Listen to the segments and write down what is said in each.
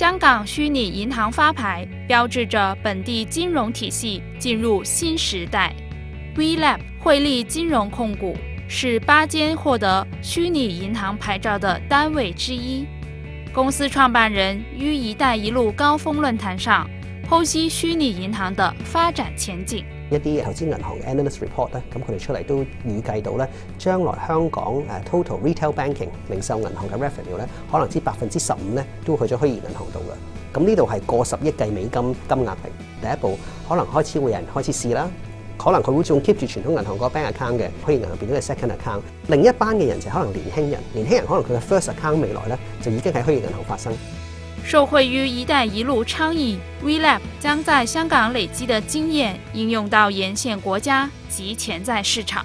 香港虚拟银行发牌，标志着本地金融体系进入新时代。Vlab 汇利金融控股是八间获得虚拟银行牌照的单位之一。公司创办人于“一带一路”高峰论坛上剖析虚拟银行的发展前景。一啲投資銀行嘅 analyst report 咧，咁佢哋出嚟都預計到咧，將來香港誒 total retail banking 零售銀行嘅 revenue 咧，可能至百分之十五咧，都去咗虛擬銀行度嘅。咁呢度係過十億計美金金額嚟，第一步，可能開始會有人開始試啦。可能佢會仲 keep 住傳統銀行個 bank account 嘅，虛擬銀行變咗個 second account。另一班嘅人就可能年輕人，年輕人可能佢嘅 first account 未來咧，就已經喺虛擬銀行發生。受惠于“一带一路”倡议，Vlab 将在香港累积的经验应用到沿线国家及潜在市场。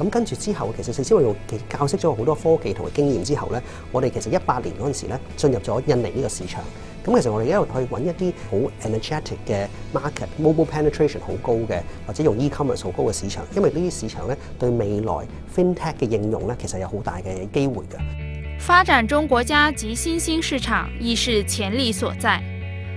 咁跟住之後，其實四千萬用教識咗好多科技同埋經驗之後咧，我哋其實一八年嗰陣時咧，進入咗印尼呢個市場。咁其實我哋一路去揾一啲好 energetic 嘅 market，mobile penetration 好高嘅，或者用 e-commerce 好高嘅市場，因為呢啲市場咧對未來 fintech 嘅應用咧，其實有好大嘅機會嘅。發展中國家及新興市場亦是潛力所在，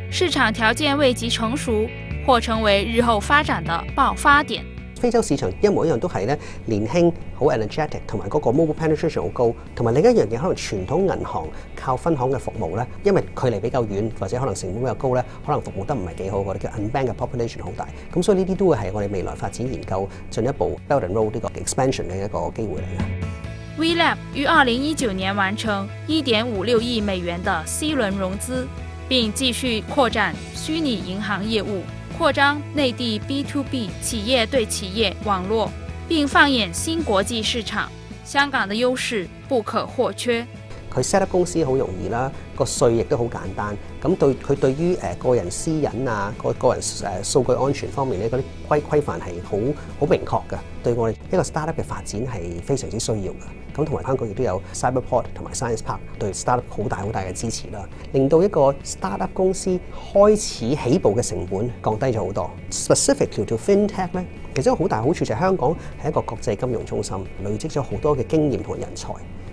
市場條件未及成熟，或成為日後發展的爆發點。非洲市場一模一樣都係咧年輕、好 energetic，同埋嗰個 mobile penetration 好高，同埋另一樣嘢可能傳統銀行靠分行嘅服務咧，因為距離比較遠或者可能成本比較高咧，可能服務得唔係幾好哋叫 unbank 嘅 population 好大，咁所以呢啲都會係我哋未來發展研究進一步 d o u l d enroll 呢個 expansion 嘅一個機會嚟嘅。Vlab 於二零一九年完成一點五六億美元嘅 C 輪融資，並繼續擴展虛擬銀行業務。扩张内地 B to B 企业对企业网络，并放眼新国际市场，香港的优势不可或缺。佢 set up 公司好容易啦，個税亦都好簡單。咁對佢對於誒個人私隱啊，個個人誒數據安全方面咧，嗰啲規規範係好好明確嘅。對我哋一個 startup 嘅發展係非常之需要嘅。咁同埋香港亦都有 cyberport 同埋 science park 對 startup 好大好大嘅支持啦，令到一個 startup 公司開始起步嘅成本降低咗好多。Specific to fintech 咧，其實好大好處就係香港係一個國際金融中心，累積咗好多嘅經驗同人才。